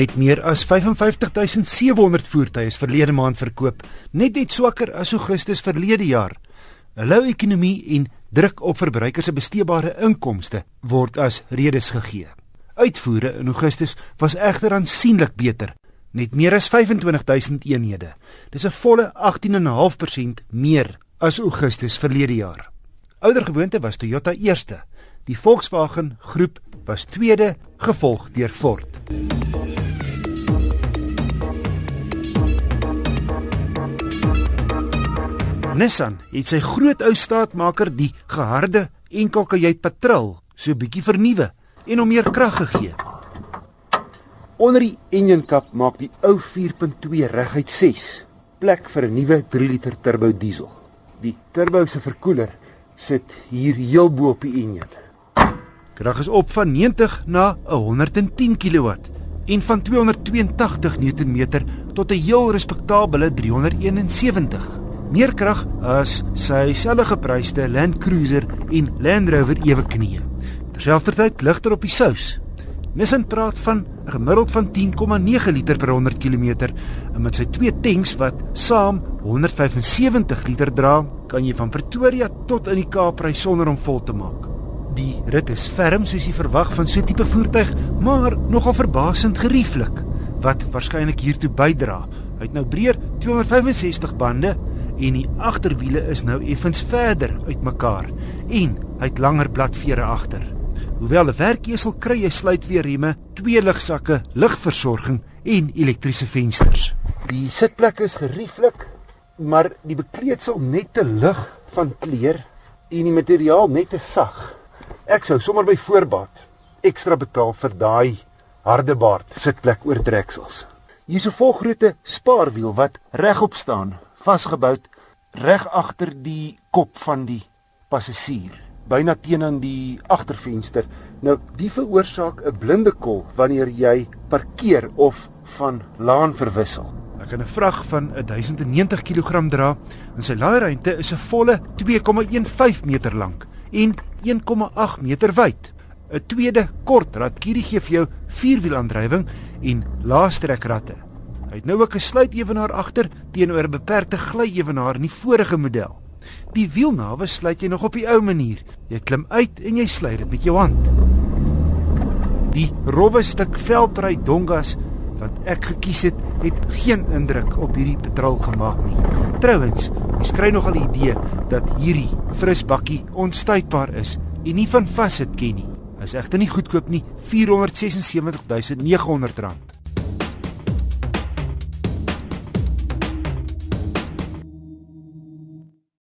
Net meer as 55700 voertuie is verlede maand verkoop, net net swakker as Augustus verlede jaar. 'n Lou ekonomie en druk op verbruikers se besteedbare inkomste word as redes gegee. Uitvoere in Augustus was egter aansienlik beter, net meer as 25000 eenhede. Dis 'n volle 18.5% meer as Augustus verlede jaar. Oudergewoonte was Toyota eerste. Die Volkswagen groep was tweede, gevolg deur Ford. Nissan het sy groot ou staatmaker die geharde enkelkajuit patrol so bietjie vernuwe en hom meer krag gegee. Onder die engine kap maak die ou 4.2 reguit 6 plek vir 'n nuwe 3 liter turbo diesel. Die turbo se verkoeler sit hier heel bo op die enjin. Krag is op van 90 na 110 kW en van 282 Nm tot 'n heel respekteerbare 371. Meer krag as sy selfe gepryste Land Cruiser en Land Rover ewe knie. Terselfdertyd ligter op die sous. Nissan praat van 'n gemiddeld van 10,9 liter per 100 km en met sy twee tanks wat saam 175 liter dra, kan jy van Pretoria tot in die Kaap ry sonder om vol te maak. Die rit is ferm soos jy verwag van so 'n tipe voertuig, maar nogal verbasend gerieflik, wat waarskynlik hiertoe bydra. Hy het nou breër 265 bande en die agterwiele is nou effens verder uitmekaar en hy het langer bladvere agter. Hoewel 'n werkesel kry jy sluit weer rieme, twee ligsakke, ligversorging en elektriese vensters. Die sitplek is gerieflik, maar die bekleedsel net te lig van kleur en die materiaal net te sag. Ek sou sommer by voorbaat ekstra betaal vir daai hardebaard sitplek oortreksels. Hier is 'n volgrootte spaarwiel wat regop staan, vasgebou reg agter die kop van die passasier, byna teenoor die agtervenster. Nou, die veroorsaak 'n blinde kol wanneer jy parkeer of van laan verwissel. Ek kan 'n vrag van 1090 kg dra en sy laairuimte is 'n volle 2,15 meter lank en 1,8 meter wyd. 'n Tweede kortrad kierie gee vir jou vierwielaandrywing en laastrekratte. Hy het nou ook 'n sluitewenaar agter teenoor 'n beperkte glyewenaar in die vorige model. Die wielnawe sluit jy nog op die ou manier. Jy klim uit en jy sluit dit met jou hand. Die rowwe stuk veldry dongas wat ek gekies het, het geen indruk op hierdie petrol gemaak nie. Trouwens, jy skry nog al die idee dat hierdie frisbakkie onstuitbaar is en nie van vassit ken nie. Is egter nie goedkoop nie, R476900.